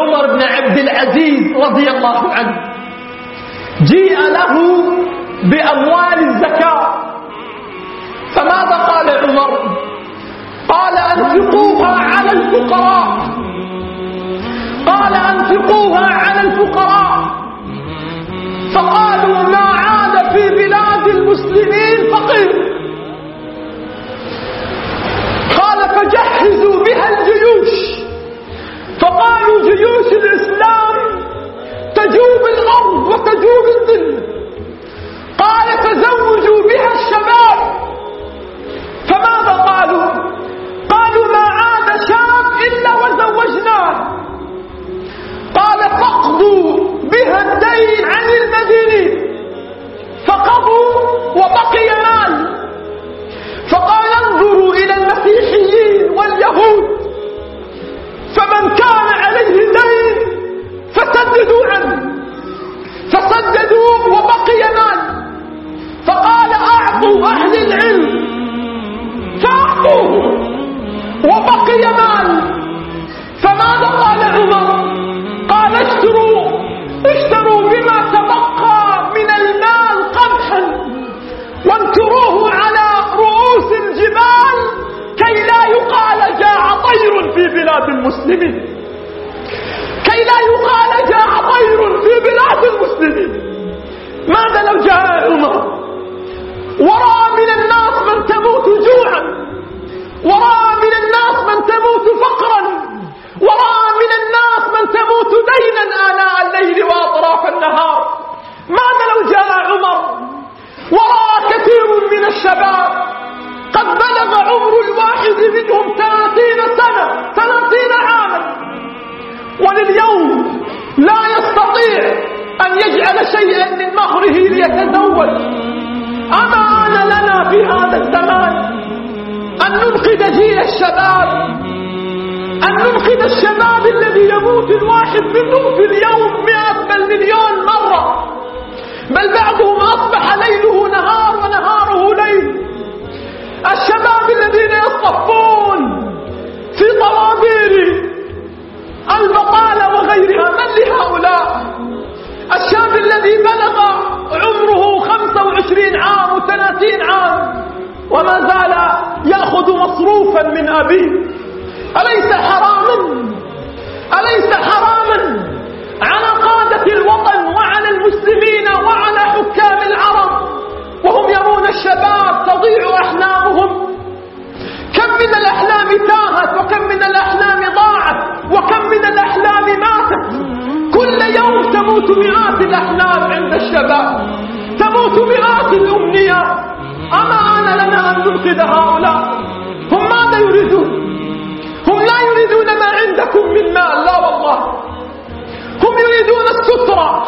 عمر بن عبد العزيز رضي الله عنه. جيء له بأموال الزكاة. فماذا قال عمر؟ قال أنفقوها على الفقراء. في بلاد المسلمين. ماذا لو جاء عمر؟ ورأى من الناس من تموت جوعا. ورأى من الناس من تموت فقرا. ورأى من الناس من تموت دينا آناء الليل وأطراف النهار. ماذا لو جاء عمر؟ ورأى كثير من الشباب. قد بلغ عمر الواحد منهم ثلاثين سنة ثلاثين عاما. ولليوم لا يستطيع أن يجعل شيئا من مهره ليتزوج. أما آن لنا في هذا الزمان أن ننقذ جيل الشباب أن ننقذ الشباب الذي يموت الواحد منهم في اليوم مئة بل مليون مرة. بل بعضهم أصبح ليله نهار ونهاره ليل. الشباب الذين يصطفون في طوابير وما زال يأخذ مصروفا من أبيه. أليس حراما أليس حراما على قادة الوطن وعلى المسلمين وعلى حكام العرب. وهم يرون الشباب تضيع أحلامهم. كم من الأحلام تاهت وكم من الأحلام ضاعت وكم من الأحلام ماتت. كل يوم تموت مئات الأحلام عند الشباب. تموت مئات الأمنيات أما آن لنا أن ننقذ هؤلاء. هم ماذا يريدون؟ هم لا يريدون ما عندكم من مال لا والله. هم يريدون السترة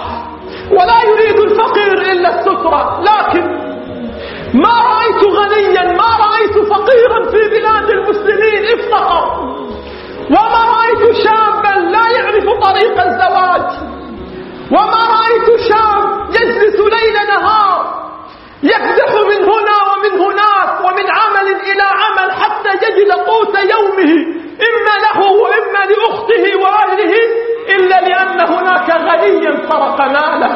ولا يريد الفقير إلا السترة. لكن ما رأيت غنيا ما رأيت فقيرا في بلاد المسلمين افتقر. غنيا سرق ماله.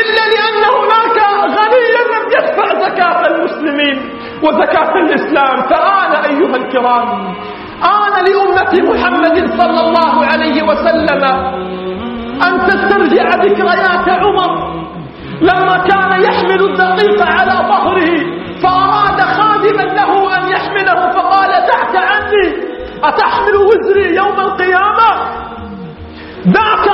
إلا لأن هناك غنيا لم يدفع زكاة المسلمين وزكاة الإسلام. فآن أيها الكرام آن لأمة محمد صلى الله عليه وسلم أن تسترجع ذكريات عمر. لما كان يحمل الدقيق على ظهره فأراد خادما له أن يحمله فقال دعك عني أتحمل وزري يوم القيامة؟ دعك